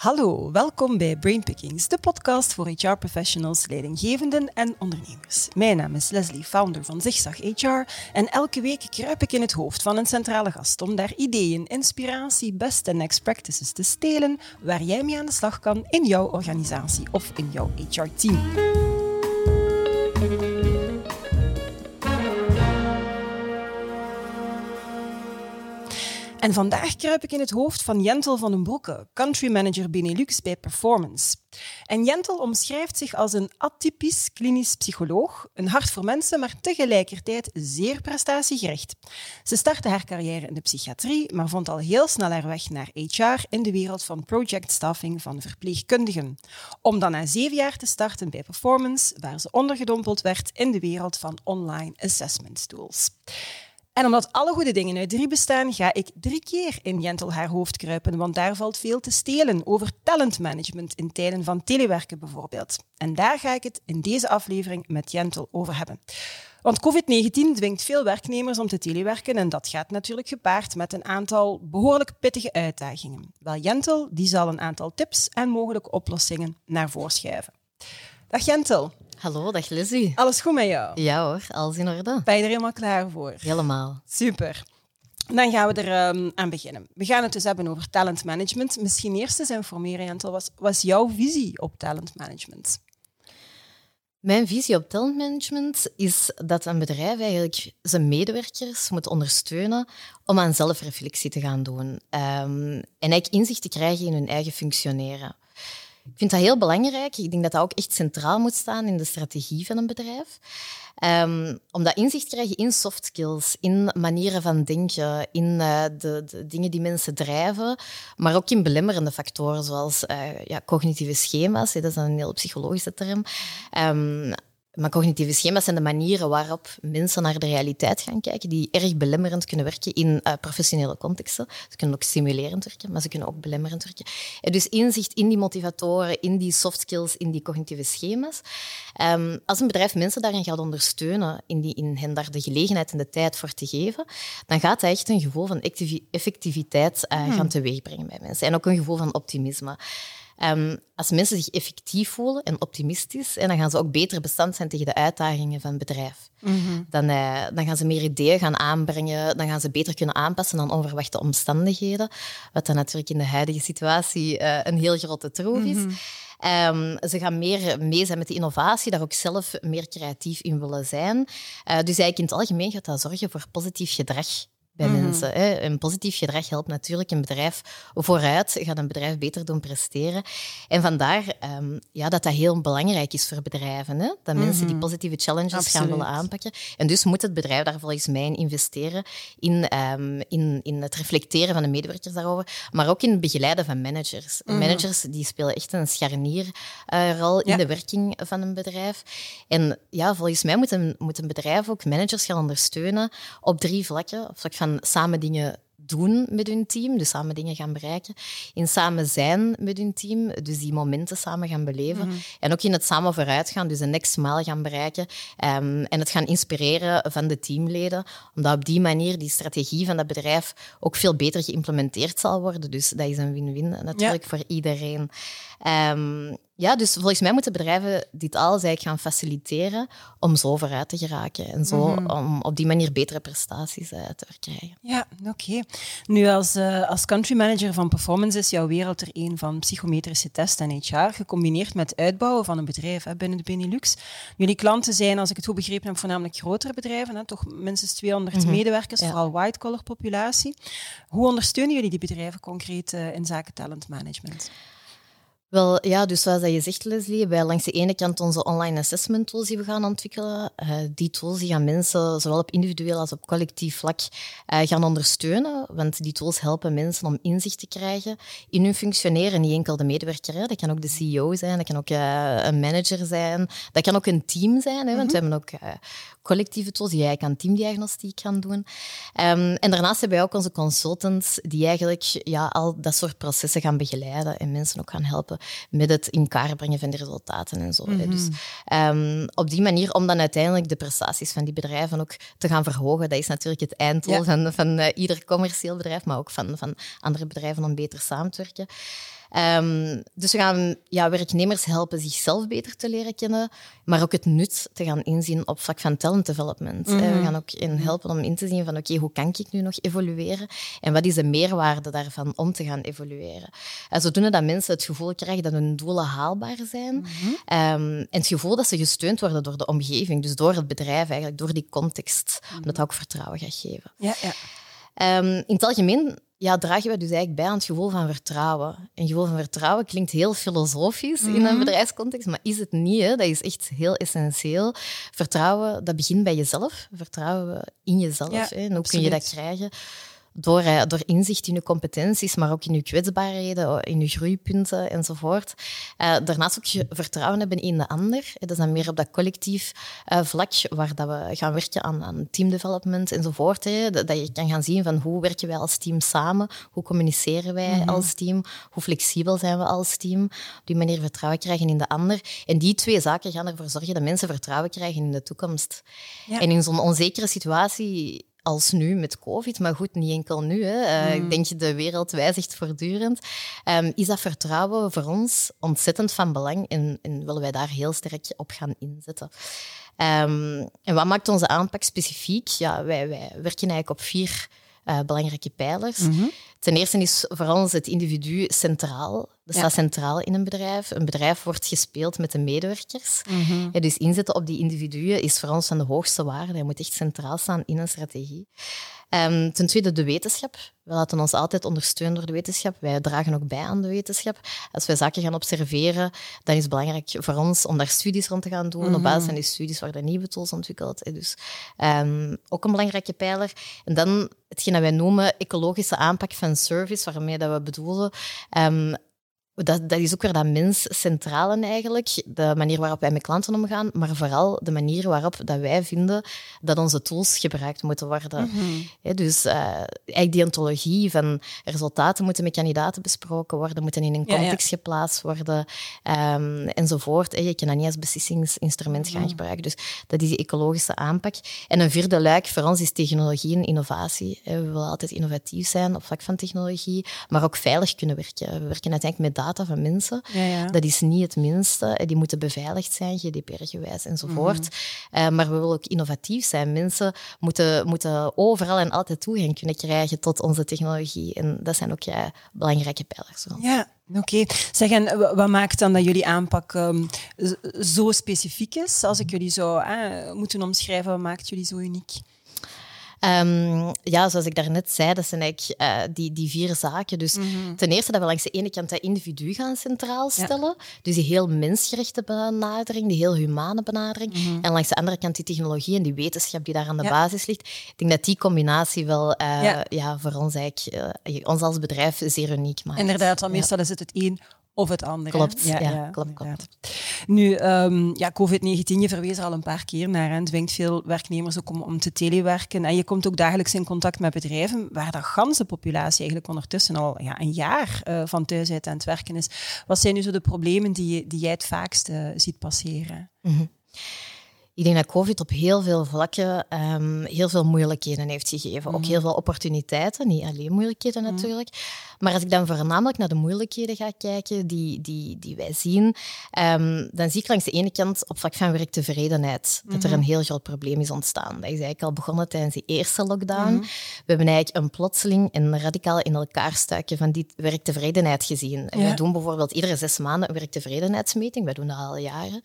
Hallo, welkom bij Brainpickings, de podcast voor HR-professionals, leidinggevenden en ondernemers. Mijn naam is Leslie, founder van Zigzag HR en elke week kruip ik in het hoofd van een centrale gast om daar ideeën, inspiratie, best en next practices te stelen waar jij mee aan de slag kan in jouw organisatie of in jouw HR-team. En vandaag kruip ik in het hoofd van Jentel van den Broeke, country manager Benelux bij Performance. En Jentel omschrijft zich als een atypisch klinisch psycholoog, een hart voor mensen, maar tegelijkertijd zeer prestatiegericht. Ze startte haar carrière in de psychiatrie, maar vond al heel snel haar weg naar HR in de wereld van project staffing van verpleegkundigen. Om dan na zeven jaar te starten bij Performance, waar ze ondergedompeld werd in de wereld van online assessment tools. En omdat alle goede dingen uit drie bestaan, ga ik drie keer in Jentel haar hoofd kruipen, want daar valt veel te stelen over talentmanagement in tijden van telewerken bijvoorbeeld. En daar ga ik het in deze aflevering met Jentel over hebben. Want COVID-19 dwingt veel werknemers om te telewerken en dat gaat natuurlijk gepaard met een aantal behoorlijk pittige uitdagingen. Wel, Jentel die zal een aantal tips en mogelijke oplossingen naar voren schuiven. Dag Jentel. Hallo, dag Lizzie. Alles goed met jou? Ja hoor, alles in orde. Ben je er helemaal klaar voor? Helemaal. Super. Dan gaan we er um, aan beginnen. We gaan het dus hebben over talentmanagement. Misschien eerst eens informeren, Jentel. Wat was jouw visie op talentmanagement? Mijn visie op talentmanagement is dat een bedrijf eigenlijk zijn medewerkers moet ondersteunen om aan zelfreflectie te gaan doen. Um, en eigenlijk inzicht te krijgen in hun eigen functioneren. Ik vind dat heel belangrijk. Ik denk dat dat ook echt centraal moet staan in de strategie van een bedrijf. Um, om dat inzicht te krijgen in soft skills, in manieren van denken, in uh, de, de, dingen die mensen drijven, maar ook in belemmerende factoren zoals uh, ja, cognitieve schema's. Dat is een heel psychologische term. Um, maar cognitieve schema's zijn de manieren waarop mensen naar de realiteit gaan kijken, die erg belemmerend kunnen werken in uh, professionele contexten. Ze kunnen ook stimulerend werken, maar ze kunnen ook belemmerend werken. En dus inzicht in die motivatoren, in die soft skills, in die cognitieve schema's. Um, als een bedrijf mensen daarin gaat ondersteunen, in, die, in hen daar de gelegenheid en de tijd voor te geven, dan gaat dat echt een gevoel van effectiviteit uh, hmm. gaan teweegbrengen bij mensen. En ook een gevoel van optimisme. Um, als mensen zich effectief voelen en optimistisch, en dan gaan ze ook beter bestand zijn tegen de uitdagingen van het bedrijf. Mhm. dan, uh, dan gaan ze meer ideeën gaan aanbrengen, dan gaan ze beter kunnen aanpassen aan onverwachte omstandigheden, wat dan natuurlijk in de huidige situatie uh, een heel grote troef is. Um, ze gaan meer mee zijn met de innovatie, daar ook zelf meer creatief in willen zijn. Uh, dus eigenlijk in het algemeen gaat dat zorgen voor positief gedrag bij mhm. mensen. Hè. Een positief gedrag helpt natuurlijk een bedrijf vooruit, gaat een bedrijf beter doen presteren. En vandaar um, ja, dat dat heel belangrijk is voor bedrijven. Hè. Dat mensen die mhm. positieve challenges gaan willen aanpakken. En dus moet het bedrijf daar volgens mij in investeren, in, um, in, in het reflecteren van de medewerkers daarover, maar ook in het begeleiden van managers. Mhm. Managers die spelen echt een scharnierrol uh, in de werking van een bedrijf. En ja, volgens mij moet een, moet een bedrijf ook managers gaan ondersteunen op drie vlakken. Op vlak van samen dingen doen met hun team, dus samen dingen gaan bereiken. In samen zijn met hun team, dus die momenten samen gaan beleven. Mhm. En ook in het samen vooruit gaan, dus een next mile gaan bereiken. Um, en het gaan inspireren van de teamleden, omdat op die manier die strategie van dat bedrijf ook veel beter geïmplementeerd zal worden. Dus dat is een win-win natuurlijk voor iedereen. Um, ja, dus volgens mij moeten bedrijven dit alles eigenlijk gaan faciliteren om zo vooruit te geraken en zo mhm. om op die manier betere prestaties uh, te verkrijgen. Ja, oké. Nu, als, uh, als country manager van performance is jouw wereld er een van psychometrische testen en HR, gecombineerd met uitbouwen van een bedrijf hè, binnen de Benelux. Jullie klanten zijn, als ik het goed begrepen heb, voornamelijk grotere bedrijven, hè, toch minstens 200 mhm. medewerkers, vooral white-collar populatie. Hoe ondersteunen jullie die bedrijven concreet uh, in zaken talentmanagement? Wel, ja, dus zoals je zegt, Leslie, wij langs de ene kant onze online assessment tools die we gaan ontwikkelen. Uh, die tools die gaan mensen, zowel op individueel als op collectief vlak, uh, gaan ondersteunen. Want die tools helpen mensen om inzicht te krijgen in hun functioneren. Niet enkel de medewerker, hè. dat kan ook de CEO zijn, dat kan ook uh, een manager zijn, dat kan ook een team zijn. Hè, want mhm. we hebben ook collectieve tools die eigenlijk aan teamdiagnostiek gaan doen. Um, en daarnaast hebben wij ook onze consultants die eigenlijk ja, al dat soort processen gaan begeleiden en mensen ook gaan helpen met het in kaart brengen van de resultaten en zo. Mhm. Dus um, op die manier, om dan uiteindelijk de prestaties van die bedrijven ook te gaan verhogen, dat is natuurlijk het einddoel van, van uh, ieder commercieel bedrijf, maar ook van, van andere bedrijven om beter samen te werken. Ehm, dus we gaan ja, werknemers helpen zichzelf beter te leren kennen, maar ook het nut te gaan inzien op vlak van talent development. We Mhm. gaan ook in helpen om in te zien van oké, hoe kan ik nu nog evolueren en wat is de meerwaarde daarvan om te gaan evolueren. En zodoende dat mensen het gevoel krijgen dat hun doelen haalbaar zijn Mhm. Ehm, en het gevoel dat ze gesteund worden door de omgeving, dus door het bedrijf eigenlijk, door die context, Mhm. omdat dat ook vertrouwen gaat geven. Ja, ja. Ehm, in het algemeen ja, dragen we dus eigenlijk bij aan het gevoel van vertrouwen. Een gevoel van vertrouwen klinkt heel filosofisch in een bedrijfscontext, maar is het niet. Hè? Dat is echt heel essentieel. Vertrouwen, dat begint bij jezelf. Vertrouwen in jezelf. Ja, hè? En hoe kun je dat krijgen? Door, eh, door inzicht in je competenties, maar ook in je kwetsbaarheden, in je groeipunten enzovoort. Eh, daarnaast ook vertrouwen hebben in de ander. Dat is dan meer op dat collectief eh, vlak, waar dat we gaan werken aan, aan teamdevelopment enzovoort. Hè. Dat, dat je kan gaan zien van hoe werken wij als team samen, hoe communiceren wij als team, hoe flexibel zijn we als team. Op die manier vertrouwen krijgen in de ander. En die twee zaken gaan ervoor zorgen dat mensen vertrouwen krijgen in de toekomst. Ja. En in zo'n onzekere situatie als nu met COVID, maar goed, niet enkel nu. Hè. Eh, Ik denk de wereld wijzigt voortdurend. Ehm, is dat vertrouwen voor ons ontzettend van belang en, en willen wij daar heel sterk op gaan inzetten. Ehm, en wat maakt onze aanpak specifiek? Ja, wij, wij werken eigenlijk op vier eh, belangrijke pijlers. Ten eerste is voor ons het individu centraal. Dat staat centraal in een bedrijf. Een bedrijf wordt gespeeld met de medewerkers. Ja, dus inzetten op die individuen is voor ons van de hoogste waarde. Hij moet echt centraal staan in een strategie. Ehm, ten tweede de wetenschap. We laten ons altijd ondersteunen door de wetenschap. Wij dragen ook bij aan de wetenschap. Als wij zaken gaan observeren, dan is het belangrijk voor ons om daar studies rond te gaan doen. Op basis van die studies worden nieuwe tools ontwikkeld. Dus ehm, ook een belangrijke pijler. En dan hetgeen dat wij noemen ecologische aanpak van service, waarmee dat we bedoelen ehm, dat, dat is ook weer dat mens centrale eigenlijk. De manier waarop wij met klanten omgaan, maar vooral de manier waarop dat wij vinden dat onze tools gebruikt moeten worden. Hè, dus eh, eigenlijk die ontologie van resultaten moeten met kandidaten besproken worden, moeten in een Ja, ja. context geplaatst worden ehm, enzovoort. Je kan dat niet als beslissingsinstrument gaan gebruiken. Dus dat is die ecologische aanpak. En een vierde luik voor ons is technologie en innovatie. We willen altijd innovatief zijn op vlak van technologie, maar ook veilig kunnen werken. We werken uiteindelijk met data van mensen. Ja, ja. Dat is niet het minste. Eh, Die moeten beveiligd zijn, GDPR-gewijs enzovoort. Eh, maar we willen ook innovatief zijn. Mensen moeten, moeten overal en altijd toegang kunnen krijgen tot onze technologie. En dat zijn ook ja, belangrijke pijlers. Ja, oké. Zeg, en wa- wat maakt dan dat jullie aanpak ehm, zo specifiek is? Als ik jullie zou moeten omschrijven, wat maakt jullie zo uniek? Ehm, ja, zoals ik daarnet zei, dat zijn eigenlijk eh, die, die vier zaken. Dus ten eerste dat we langs de ene kant dat individu gaan centraal stellen. Dus die heel mensgerichte benadering, die heel humane benadering. En langs de andere kant die technologie en die wetenschap die daar aan de Ja. basis ligt. Ik denk dat die combinatie wel eh, Ja. voor ons eigenlijk, eh, ons als bedrijf zeer uniek maakt. Inderdaad, Ja. meestal is het het een of het ander. hè? Klopt, ja, klopt, inderdaad. Nu, ehm, ja, COVID-19, je verwees er al een paar keer naar. en dwingt veel werknemers ook om, om te telewerken. En je komt ook dagelijks in contact met bedrijven waar de ganse populatie eigenlijk ondertussen al ja, een jaar eh, van thuis uit aan het werken is. Wat zijn nu zo de problemen die, die jij het vaakst eh, ziet passeren? Ik denk dat COVID op heel veel vlakken ehm, heel veel moeilijkheden heeft gegeven. Ook heel veel opportuniteiten, niet alleen moeilijkheden natuurlijk. Maar als ik dan voornamelijk naar de moeilijkheden ga kijken die, die, die wij zien, ehm, dan zie ik langs de ene kant op vlak van werktevredenheid dat er een heel groot probleem is ontstaan. Dat is eigenlijk al begonnen tijdens die eerste lockdown. We hebben eigenlijk een plotseling en radicaal in elkaar stuiken van die werktevredenheid gezien. En Ja. We doen bijvoorbeeld iedere zes maanden een werktevredenheidsmeting. Wij doen dat al jaren.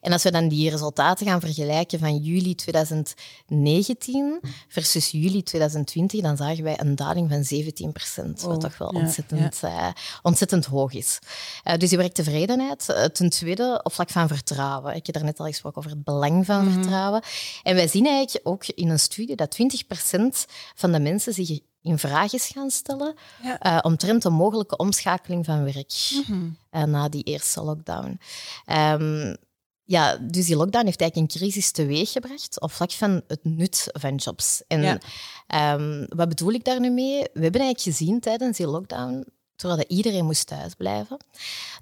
En als we dan die resultaten gaan vergelijken van juli 2019 versus juli 2020, dan zagen wij een daling van 17 procent, wat Oh, toch wel ontzettend, eh, ontzettend hoog is. Eh, dus die werktevredenheid. Eh, ten tweede, op vlak van vertrouwen. Ik heb daar net al gesproken over het belang van Mhm. vertrouwen. En wij zien eigenlijk ook in een studie dat 20 procent van de mensen zich in vraag is gaan stellen Ja. omtrent een mogelijke omschakeling van werk Mhm. na die eerste lockdown. Ehm, ja, dus die lockdown heeft eigenlijk een crisis teweeggebracht op vlak van het nut van jobs. En Ja. Ehm, wat bedoel ik daar nu mee? We hebben eigenlijk gezien tijdens die lockdown, terwijl iedereen moest thuisblijven,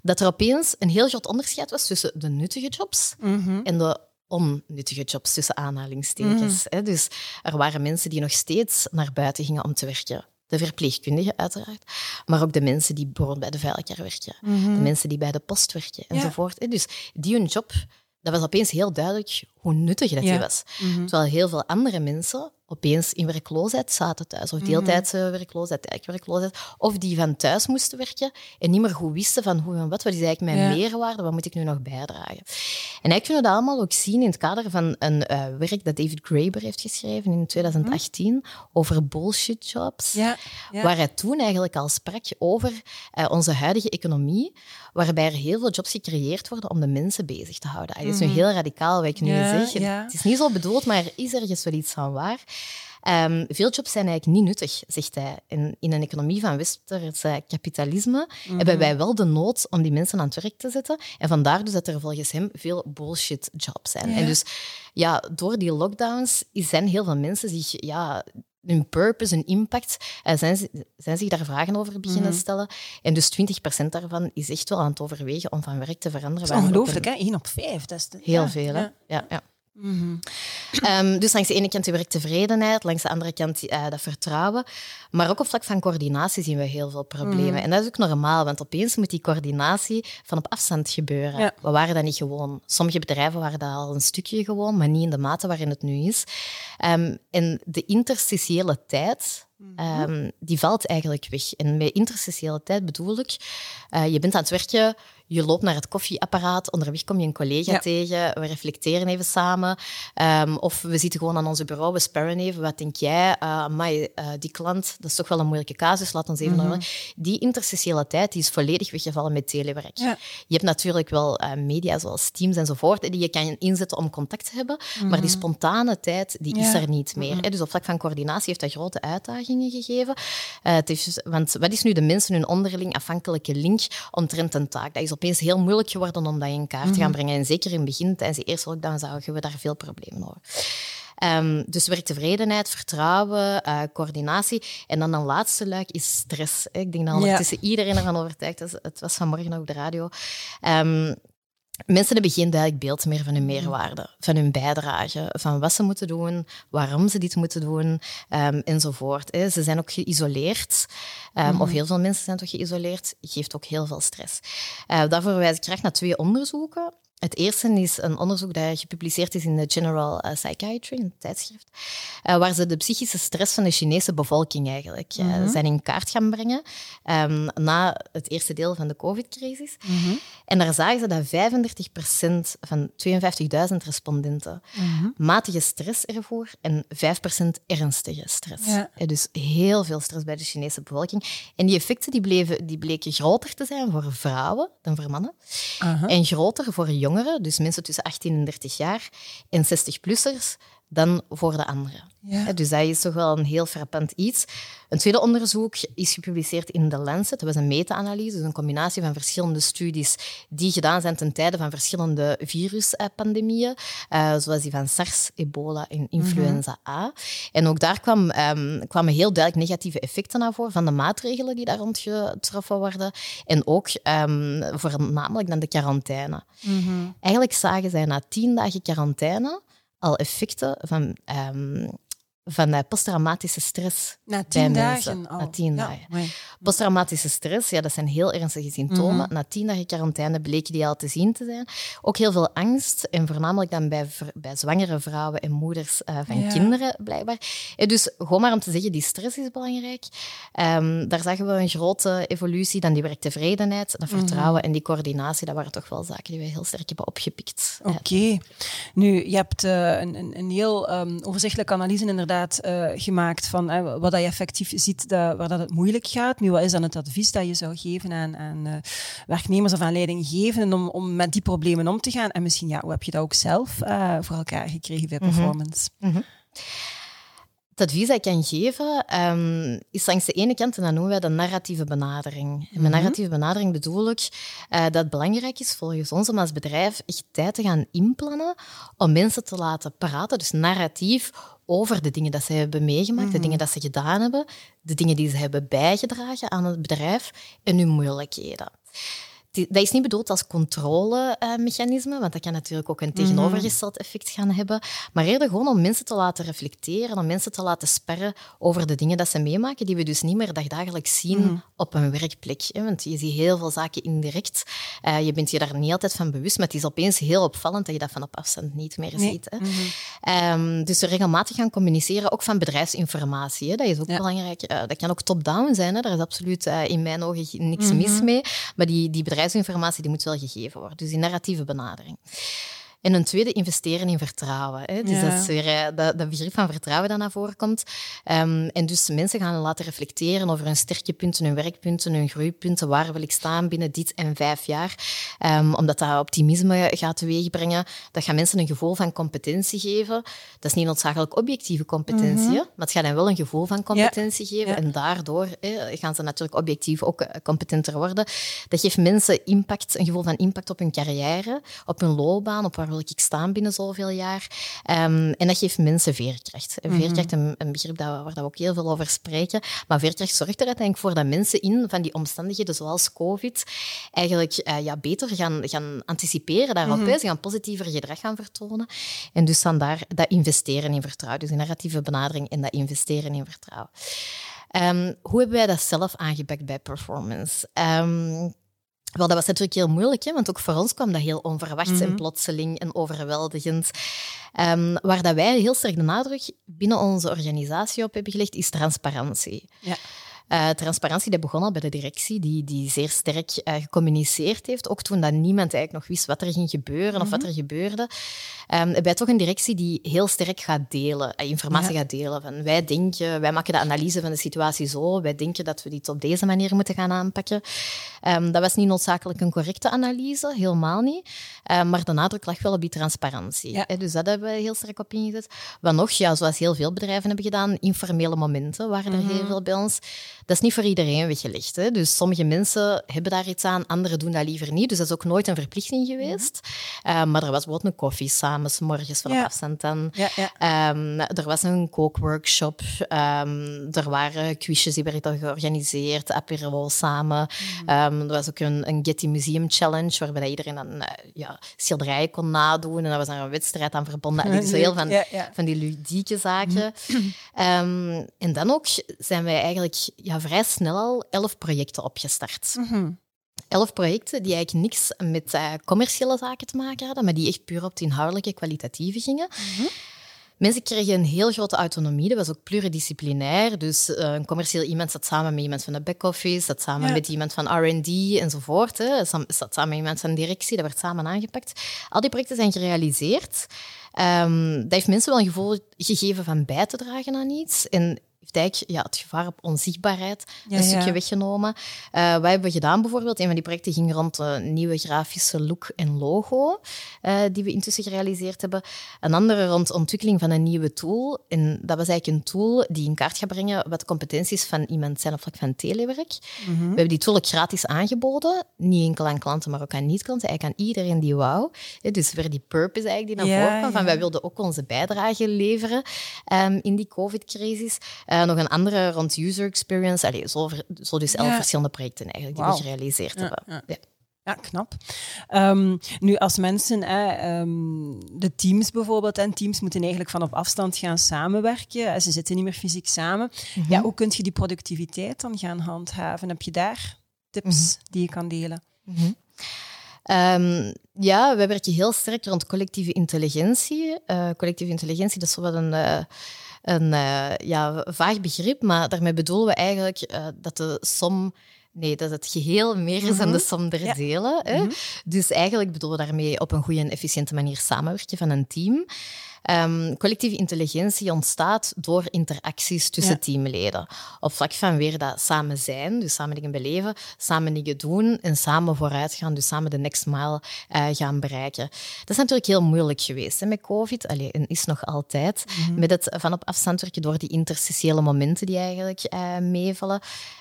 dat er opeens een heel groot onderscheid was tussen de nuttige jobs Mhm. en de onnuttige jobs tussen aanhalingstekens. hè. Dus er waren mensen die nog steeds naar buiten gingen om te werken. de verpleegkundigen uiteraard, maar ook de mensen die bijvoorbeeld bij de veiliger werken, de mensen die bij de post werken enzovoort. Dus die hun job, dat was opeens heel duidelijk hoe nuttig dat die was. Terwijl heel veel andere mensen opeens in werkloosheid zaten thuis. Of mhm. deeltijdse werkloosheid. Of die van thuis moesten werken en niet meer goed wisten van hoe en wat, wat is eigenlijk mijn meerwaarde, wat moet ik nu nog bijdragen. En eigenlijk kunnen we dat allemaal ook zien in het kader van een uh, werk dat David Graeber heeft geschreven in 2018 mhm. over bullshit jobs. Ja. Waar hij toen eigenlijk al sprak over uh, onze huidige economie, waarbij er heel veel jobs gecreëerd worden om de mensen bezig te houden. Dat is nu mhm. heel radicaal wat ik nu zeg. Het is niet zo bedoeld, maar er is ergens wel iets van waar. Um, veel jobs zijn eigenlijk niet nuttig, zegt hij. In, in een economie van westers kapitalisme mhm. hebben wij wel de nood om die mensen aan het werk te zetten. En vandaar dus dat er volgens hem veel bullshit jobs zijn. En dus ja, door die lockdowns zijn heel veel mensen zich ja, hun purpose, hun impact, zijn, zijn zich daar vragen over beginnen mm stellen. En dus 20% daarvan is echt wel aan het overwegen om van werk te veranderen. Dat is ongelooflijk, hè? 1 op 5. Dat is Heel ja, veel, hè? ja. ja. Mm dus langs de ene kant die werktevredenheid, langs de andere kant uh, dat vertrouwen. Maar ook op vlak van coördinatie zien we heel veel problemen. Mhm. En dat is ook normaal, want opeens moet die coördinatie van op afstand gebeuren. We waren dat niet gewoon. Sommige bedrijven waren dat al een stukje gewoon, maar niet in de mate waarin het nu is. Um, en de interstitiële tijd, um, die valt eigenlijk weg. En met interstitiële tijd bedoel ik, uh, je bent aan het werken je loopt naar het koffieapparaat, onderweg kom je een collega tegen, we reflecteren even samen. Um, of we zitten gewoon aan onze bureau, we sparren even. Wat denk jij? Uh, amai, uh, die klant, dat is toch wel een moeilijke casus, laat ons even mm Die interstitiële tijd die is volledig weggevallen met telewerk. Je hebt natuurlijk wel uh, media zoals Teams enzovoort, die je kan inzetten om contact te hebben, maar die mhm. spontane tijd die is er niet meer. Mhm. Dus op vlak van coördinatie heeft dat grote uitdagingen gegeven. het is, want wat is nu de mensen hun onderling afhankelijke link omtrent een taak? Dat is opeens heel moeilijk geworden om dat in kaart te gaan mhm. brengen. En zeker in het begin, tijdens de eerste lockdown, zagen we daar veel problemen over. Um, dus werktevredenheid, vertrouwen, uh, coördinatie. En dan een laatste luik is stress. Ik denk dat ondertussen ja. iedereen ervan overtuigd is. Het was vanmorgen op de radio. Um, Mensen hebben geen duidelijk beeld meer van hun meerwaarde, van hun bijdrage, van wat ze moeten doen, waarom ze dit moeten doen, um, enzovoort. Ze zijn ook geïsoleerd, um, of heel veel mensen zijn toch geïsoleerd, geeft ook heel veel stress. Uh, daarvoor wijs ik graag naar twee onderzoeken. Het eerste is een onderzoek dat gepubliceerd is in de General eh, Psychiatry, een tijdschrift, uh, waar ze de psychische stress van de Chinese bevolking eigenlijk uh, zijn in kaart gaan brengen um, na het eerste deel van de COVID-crisis. Mm En daar zagen ze dat 35% van 52.000 respondenten mm matige stress ervoor en 5% ernstige stress. Ja. Dus heel veel stress bij de Chinese bevolking. En die effecten die bleven, die bleken groter te zijn voor vrouwen dan voor mannen. En groter voor jongeren dus mensen tussen 18 en 30 jaar, en 60-plussers, dan voor de anderen. Dus dat is toch wel een heel frappant iets. Een tweede onderzoek is gepubliceerd in The Lancet. Dat was een meta-analyse, dus een combinatie van verschillende studies die gedaan zijn ten tijde van verschillende viruspandemieën, uh, zoals die van SARS, ebola en influenza A. En ook daar kwam, um, kwamen heel duidelijk negatieve effecten naar voren van de maatregelen die daar rond getroffen worden. En ook um, voornamelijk dan de quarantaine. Mhm. Eigenlijk zagen zij na tien dagen quarantaine al effecten van um, van uh, posttraumatische stress na tien dagen Al. Na tien dagen. Posttraumatische stress, ja, dat zijn heel ernstige symptomen. Mhm. Na tien dagen quarantaine bleken die al te zien te zijn. Ook heel veel angst, en voornamelijk dan bij, bij zwangere vrouwen en moeders uh, van kinderen, blijkbaar. En dus gewoon maar om te zeggen, die stress is belangrijk. Um, daar zagen we een grote evolutie. Dan die werktevredenheid, dat vertrouwen mhm. en die coördinatie, dat waren toch wel zaken die we heel sterk hebben opgepikt. Oké. Nu, je hebt een, een, een, heel um, overzichtelijke analyse inderdaad uh, gemaakt van uh, wat je effectief ziet dat, waar dat het moeilijk gaat. Nu, wat is dan het advies dat je zou geven aan, aan uh, werknemers of aan leidinggevenden om, om met die problemen om te gaan? En misschien, ja, hoe heb je dat ook zelf voor elkaar gekregen bij mhm. performance? Mm -hmm. Het advies dat ik kan geven um, is langs de ene kant, en dat noemen wij de narratieve benadering. En met mhm. narratieve benadering bedoel ik uh, dat het belangrijk is volgens ons om als bedrijf echt tijd te gaan inplannen om mensen te laten praten, dus narratief, over de dingen dat ze hebben meegemaakt, de mhm. dingen dat ze gedaan hebben, de dingen die ze hebben bijgedragen aan het bedrijf en hun moeilijkheden. Dat is niet bedoeld als controlemechanisme, want dat kan natuurlijk ook een mhm. tegenovergesteld effect gaan hebben. Maar eerder gewoon om mensen te laten reflecteren, om mensen te laten sperren over de dingen dat ze meemaken, die we dus niet meer dagdagelijks zien mhm. op een werkplek. Want je ziet heel veel zaken indirect. Uh, je bent je daar niet altijd van bewust, maar het is opeens heel opvallend dat je dat van op afstand niet meer ziet. Hè. Mm dus regelmatig gaan communiceren, ook van bedrijfsinformatie. Hè. Dat is ook belangrijk. Uh, dat kan ook top-down zijn. Hè. Daar is absoluut uh, in mijn ogen niks mis mee. Maar die, die bedrijfsinformatie bedrijfsinformatie die moet wel gegeven worden. Dus die narratieve benadering. En een tweede, investeren in vertrouwen. Hè. Dus dat is weer eh, dat, dat, begrip van vertrouwen dat naar voren komt. Um, en dus mensen gaan laten reflecteren over hun sterke punten, hun werkpunten, hun groeipunten. Waar wil ik staan binnen dit en vijf jaar? Um, omdat dat optimisme gaat teweegbrengen. Dat gaat mensen een gevoel van competentie geven. Dat is niet noodzakelijk objectieve competentie, mm maar het gaat hen wel een gevoel van competentie geven. En daardoor hè, gaan ze natuurlijk objectief ook eh, competenter worden. Dat geeft mensen impact, een gevoel van impact op hun carrière, op hun loopbaan, op waar wil ik staan binnen zoveel jaar? Um, en dat geeft mensen veerkracht. Mm Veerkracht, een, een begrip dat we, waar we ook heel veel over spreken. Maar veerkracht zorgt er uiteindelijk voor dat mensen in van die omstandigheden zoals COVID eigenlijk uh, ja, beter gaan, gaan anticiperen daarop. Mm Ze gaan positiever gedrag gaan vertonen. En dus dan daar dat investeren in vertrouwen. Dus een narratieve benadering en dat investeren in vertrouwen. Um, hoe hebben wij dat zelf aangepakt bij performance? Um, wel, dat was natuurlijk heel moeilijk, hè, want ook voor ons kwam dat heel onverwachts en mhm. plotseling en overweldigend. Um, waar dat wij heel sterk de nadruk binnen onze organisatie op hebben gelegd, is transparantie. Ja. Uh, transparantie die begon al bij de directie, die, die zeer sterk uh, gecommuniceerd heeft. Ook toen dat niemand eigenlijk nog wist wat er ging gebeuren of wat mhm. er gebeurde. Um, bij toch een directie die heel sterk gaat delen, uh, informatie gaat delen. Van wij denken, wij maken de analyse van de situatie zo, wij denken dat we dit op deze manier moeten gaan aanpakken. Um, dat was niet noodzakelijk een correcte analyse, helemaal niet. Um, maar de nadruk lag wel op die transparantie. Ja. Dus dat hebben we heel sterk op ingezet. Wat nog, ja, zoals heel veel bedrijven hebben gedaan, informele momenten waren er heel mhm. veel bij ons. Dat is niet voor iedereen weggelegd. Hè. Dus sommige mensen hebben daar iets aan, anderen doen dat liever niet. Dus dat is ook nooit een verplichting geweest. Mm maar er was bijvoorbeeld een koffie samen, s morgens vanaf ja. afstand dan. Ja, ja. Um, er was een kookworkshop. Um, er waren quizjes die werden georganiseerd, apero samen. Mm er was ook een, een Getty Museum Challenge, waarbij iedereen dan uh, ja, schilderijen kon nadoen. En daar was er een wedstrijd aan verbonden. En zo heel van, van die ludieke zaken. Mm en dan ook zijn wij eigenlijk ja, vrij snel al elf projecten opgestart. Mm Elf projecten die eigenlijk niks met uh, commerciële zaken te maken hadden, maar die echt puur op het inhoudelijke, kwalitatieve gingen. Mhm. Mensen kregen een heel grote autonomie. Dat was ook pluridisciplinair. Dus uh, een commercieel iemand zat samen met iemand van de back-office, zat samen met iemand van R&D enzovoort. Hè. Zat samen met iemand van directie, dat werd samen aangepakt. Al die projecten zijn gerealiseerd. Um, dat heeft mensen wel een gevoel gegeven van bij te dragen aan iets. En heeft ja, het gevaar op onzichtbaarheid een stukje weggenomen. Uh, wat hebben we gedaan bijvoorbeeld? Een van die projecten ging rond een nieuwe grafische look en logo, uh, die we intussen gerealiseerd hebben. Een andere rond ontwikkeling van een nieuwe tool. En dat was eigenlijk een tool die in kaart gaat brengen wat de competenties van iemand zijn op vlak van telewerk. Mhm. We hebben die tool ook gratis aangeboden. Niet enkel aan klanten, maar ook aan niet-klanten. Eigenlijk aan iedereen die wou. Dus weer die purpose eigenlijk die naar voren kwam. Van wij wilden ook onze bijdrage leveren um, in die COVID-crisis. Uh, nog een andere rond user experience. Allee, zo, zo dus elf verschillende projecten eigenlijk die we gerealiseerd hebben. Ja. Ja, knap. Um, nu, als mensen, hè, um, de teams bijvoorbeeld, en teams moeten eigenlijk van op afstand gaan samenwerken. Ze zitten niet meer fysiek samen. Mm -hmm. Ja, hoe kun je die productiviteit dan gaan handhaven? Heb je daar tips mm -hmm. die je kan delen? Mm -hmm. Um, ja, we werken heel sterk rond collectieve intelligentie. Uh, collectieve intelligentie, dat is wat een... Uh, een uh, ja, vaag begrip, maar daarmee bedoelen we eigenlijk uh, dat de som Nee, dat het geheel meer is dan de mhm. som der delen. Hè? Mhm. Dus eigenlijk bedoelen we daarmee op een goede en efficiënte manier samenwerken van een team. Um, collectieve intelligentie ontstaat door interacties tussen teamleden. Op vlak van weer dat samen zijn, dus samen dingen beleven, samen dingen doen en samen vooruit gaan, dus samen de next mile uh, gaan bereiken. Dat is natuurlijk heel moeilijk geweest hè, met COVID, Allee, en is nog altijd, mhm. met het van op afstand werken door die interstitiële momenten die eigenlijk uh, meevallen,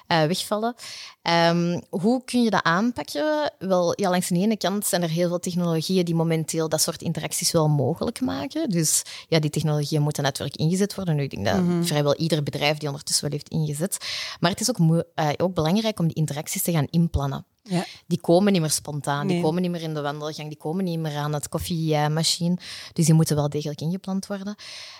uh, wegvallen. Um, hoe kun je dat aanpakken? Wel, ja, langs de ene kant zijn er heel veel technologieën die momenteel dat soort interacties wel mogelijk maken. Dus dus ja, die technologieën moeten natuurlijk ingezet worden. Nu, ik denk dat mhm. vrijwel ieder bedrijf die ondertussen wel heeft ingezet. Maar het is ook, uh, ook belangrijk om die interacties te gaan inplannen. Ja. Die komen niet meer spontaan, Nee. die komen niet meer in de wandelgang, die komen niet meer aan het koffiemachine. Dus die moeten wel degelijk ingepland worden.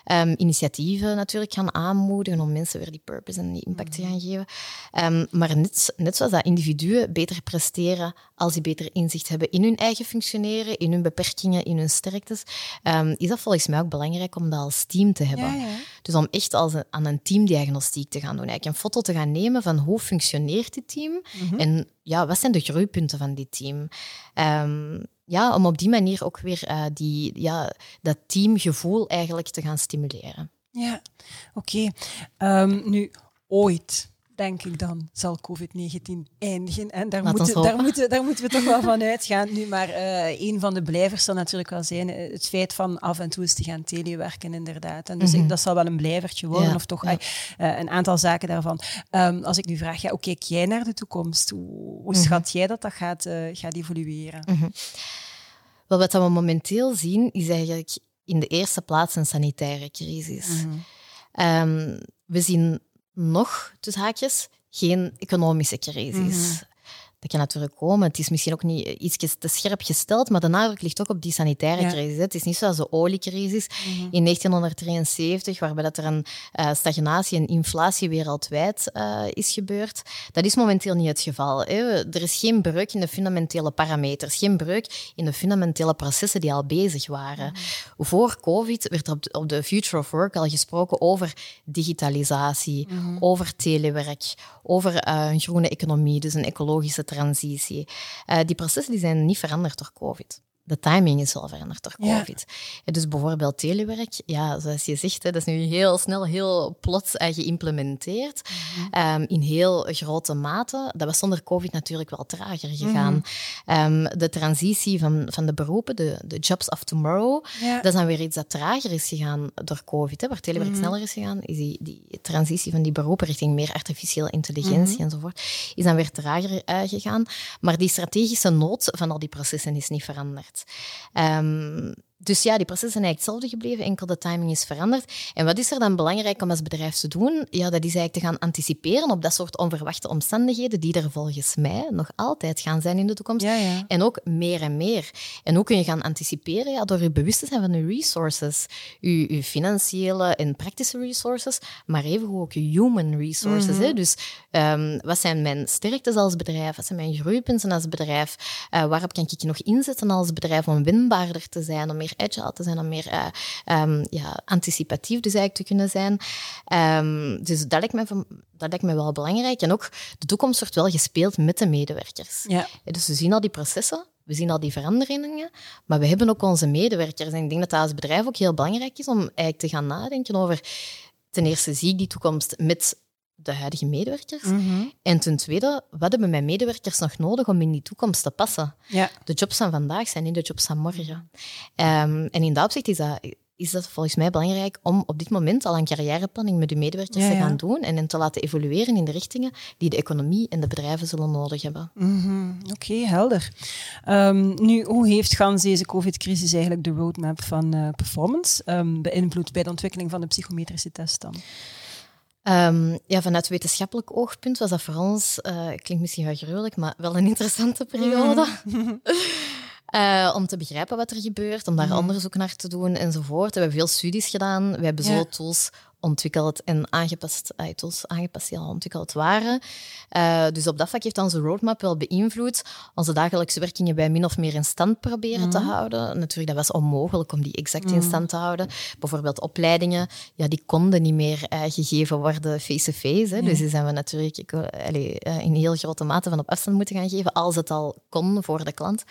Ehm, initiatieven natuurlijk gaan aanmoedigen om mensen weer die purpose en die impact te gaan geven. Ehm, maar net, net zoals dat individuen beter presteren als die beter inzicht hebben in hun eigen functioneren, in hun beperkingen, in hun sterktes, ehm, is dat volgens mij ook belangrijk om dat als team te hebben. Ja, ja. Dus om echt als een, aan een teamdiagnostiek te gaan doen. Eigenlijk een foto te gaan nemen van hoe functioneert dit team Mhm. en ja, wat zijn de groeipunten van dit team. Ehm, ja, om op die manier ook weer eh, die, ja, dat teamgevoel eigenlijk te gaan stimuleren. Ja, oké. Ehm, nu, ooit, denk ik dan, zal COVID-19 eindigen. En daar Laat moeten, daar, moeten, daar moeten we toch wel van uitgaan. Nu, maar eh, een van de blijvers zal natuurlijk wel zijn eh, het feit van af en toe eens te gaan telewerken, inderdaad. En dus ik- Mhm. dat zal wel een blijvertje worden, Ja, of toch ja. eh, een aantal zaken daarvan. Ehm, als ik nu vraag, ja, hoe kijk jij naar de toekomst? Hoe, hoe Mhm. schat jij dat dat gaat, eh, gaat evolueren? Wel, wat we momenteel zien, is eigenlijk in de eerste plaats een sanitaire crisis. Mhm. Ehm, we zien nog, tussen haakjes, geen economische crisis. Mhm. Dat kan natuurlijk komen. Het is misschien ook niet iets te scherp gesteld, maar de nadruk ligt ook op die sanitaire Ja. crisis. hè. Het is niet zoals de oliecrisis Mhm. in 1973, waarbij dat er een eh, stagnatie en inflatie wereldwijd eh, is gebeurd. Dat is momenteel niet het geval. Hè. Er is geen breuk in de fundamentele parameters, geen breuk in de fundamentele processen die al bezig waren. Voor COVID werd op de, op de Future of Work al gesproken over digitalisatie, over telewerk, over eh, een groene economie, dus een ecologische transitie. Eh, die processen die zijn niet veranderd door COVID. De timing is wel veranderd door. COVID. Dus bijvoorbeeld telewerk, ja, zoals je zegt, hè, dat is nu heel snel, heel plots eh, geïmplementeerd. ehm, in heel grote mate. Dat was zonder COVID natuurlijk wel trager gegaan. Ehm, de transitie van, van de beroepen, de, de jobs of tomorrow, Ja. dat is dan weer iets dat trager is gegaan door COVID. Hè, waar telewerk Mhm. sneller is gegaan, is die, die transitie van die beroepen richting meer artificiële intelligentie Mhm. enzovoort, is dan weer trager eh, gegaan. Maar die strategische nood van al die processen is niet veranderd. Um, dus ja, die processen zijn eigenlijk hetzelfde gebleven, enkel de timing is veranderd. En wat is er dan belangrijk om als bedrijf te doen? Ja, dat is eigenlijk te gaan anticiperen op dat soort onverwachte omstandigheden die er volgens mij nog altijd gaan zijn in de toekomst. Ja, ja. En ook meer en meer. En hoe kun je gaan anticiperen? Ja, door je bewust te zijn van je resources. Je, je financiële en praktische resources, maar evengoed ook je human resources. hè. Dus ehm, wat zijn mijn sterktes als bedrijf? Wat zijn mijn groeipunten als bedrijf? Eh, waarop kan ik je nog inzetten als bedrijf om winbaarder te zijn, om meer agile te zijn, om meer eh, ehm, ja, anticipatief dus eigenlijk te kunnen zijn? Ehm, dus dat lijkt, me, dat lijkt me wel belangrijk. En ook de toekomst wordt wel gespeeld met de medewerkers. Ja, Dus we zien al die processen, we zien al die veranderingen, maar we hebben ook onze medewerkers. En ik denk dat dat als bedrijf ook heel belangrijk is om eigenlijk te gaan nadenken over... Ten eerste zie ik die toekomst met de huidige medewerkers. Mhm. En ten tweede, wat hebben mijn medewerkers nog nodig om in die toekomst te passen? Ja. De jobs van vandaag zijn niet de jobs van morgen. Ehm, en in dat opzicht is dat, is dat volgens mij belangrijk om op dit moment al een carrièreplanning met de medewerkers Ja, te ja. gaan doen en hen te laten evolueren in de richtingen die de economie en de bedrijven zullen nodig hebben. Mhm, Oké, helder. Ehm, nu, hoe heeft gans deze COVID-crisis eigenlijk de roadmap van eh, performance ehm, beïnvloed bij de ontwikkeling van de psychometrische test dan? Ehm, ja, vanuit wetenschappelijk oogpunt was dat voor ons, eh, klinkt misschien wel gruwelijk, maar wel een interessante periode. Eh, om te begrijpen wat er gebeurt, om daar Mhm. onderzoek naar te doen enzovoort. We hebben veel studies gedaan. We hebben Ja. zo tools ontwikkeld en aangepast, eh, tools aangepast die al ontwikkeld waren. Eh, dus op dat vlak heeft onze roadmap wel beïnvloed. Onze dagelijkse werkingen bij min of meer in stand proberen te Mhm. houden. Natuurlijk, dat was onmogelijk om die exact in Mhm. stand te houden. Bijvoorbeeld opleidingen, ja, die konden niet meer eh, gegeven worden face-to-face. Dus die zijn we natuurlijk ik, eh, allee, in heel grote mate van op afstand moeten gaan geven, als het al kon voor de klant.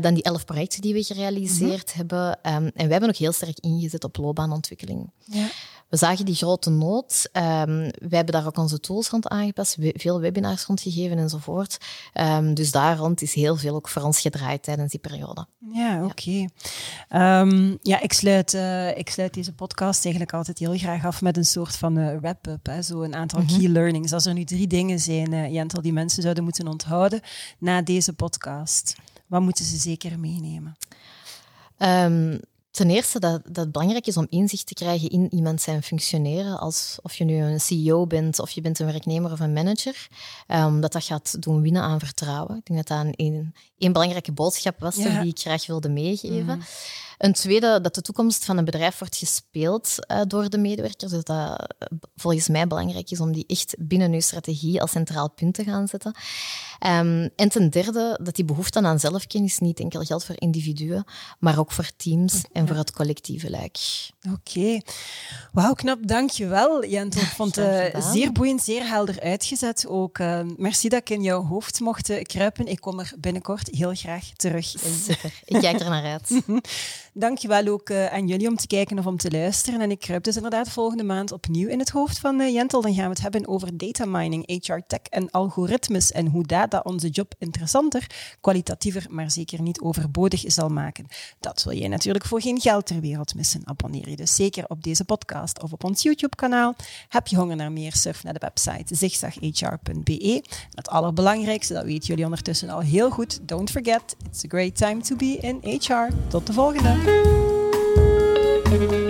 Dan die elf projecten die we gerealiseerd Mhm. hebben. Ehm, en wij hebben ook heel sterk ingezet op loopbaanontwikkeling. Ja. We zagen die grote nood. Ehm, wij hebben daar ook onze tools rond aangepast, we- veel webinars rondgegeven enzovoort. Ehm, dus daar rond is heel veel ook voor ons gedraaid tijdens die periode. Ja, oké. Ehm, ja, ik sluit, eh, ik sluit deze podcast eigenlijk altijd heel graag af met een soort van eh, wrap-up. Zo een aantal Mhm. key learnings. Als er nu drie dingen zijn, eh, Jentel, die mensen zouden moeten onthouden na deze podcast, wat moeten ze zeker meenemen? Ehm, Ten eerste dat, dat het belangrijk is om inzicht te krijgen in iemand zijn functioneren. Als of je nu een CEO bent, of je bent een werknemer of een manager. Um, dat dat gaat doen winnen aan vertrouwen. Ik denk dat dat een, een belangrijke boodschap was die ik graag wilde meegeven. Mhm. Een tweede, dat de toekomst van een bedrijf wordt gespeeld uh, door de medewerkers. Dus dat volgens mij belangrijk is om die echt binnen uw strategie als centraal punt te gaan zetten. Um, en ten derde, dat die behoefte aan zelfkennis niet enkel geldt voor individuen, maar ook voor teams en voor het collectieve luik. Oké. Okay. Wauw, knap. Dankjewel, Jentel. Ik vond het uh, zeer boeiend, zeer helder uitgezet. Ook uh, merci dat ik in jouw hoofd mocht kruipen. Ik kom er binnenkort heel graag terug in. Super. Ik kijk er naar uit. Dankjewel ook uh, aan jullie om te kijken of om te luisteren. En ik kruip dus inderdaad volgende maand opnieuw in het hoofd van uh, Jentel. Dan gaan we het hebben over data mining, HR tech en algoritmes en hoe data onze job interessanter, kwalitatiever, maar zeker niet overbodig zal maken. Dat wil jij natuurlijk voor geen geld ter wereld missen. Abonneer je dus zeker op deze podcast of op ons YouTube-kanaal. Heb je honger naar meer? Surf naar de website zigzaghr.be. Het allerbelangrijkste, dat weten jullie ondertussen al heel goed. Don't forget, it's a great time to be in HR. Tot de volgende. Thank you.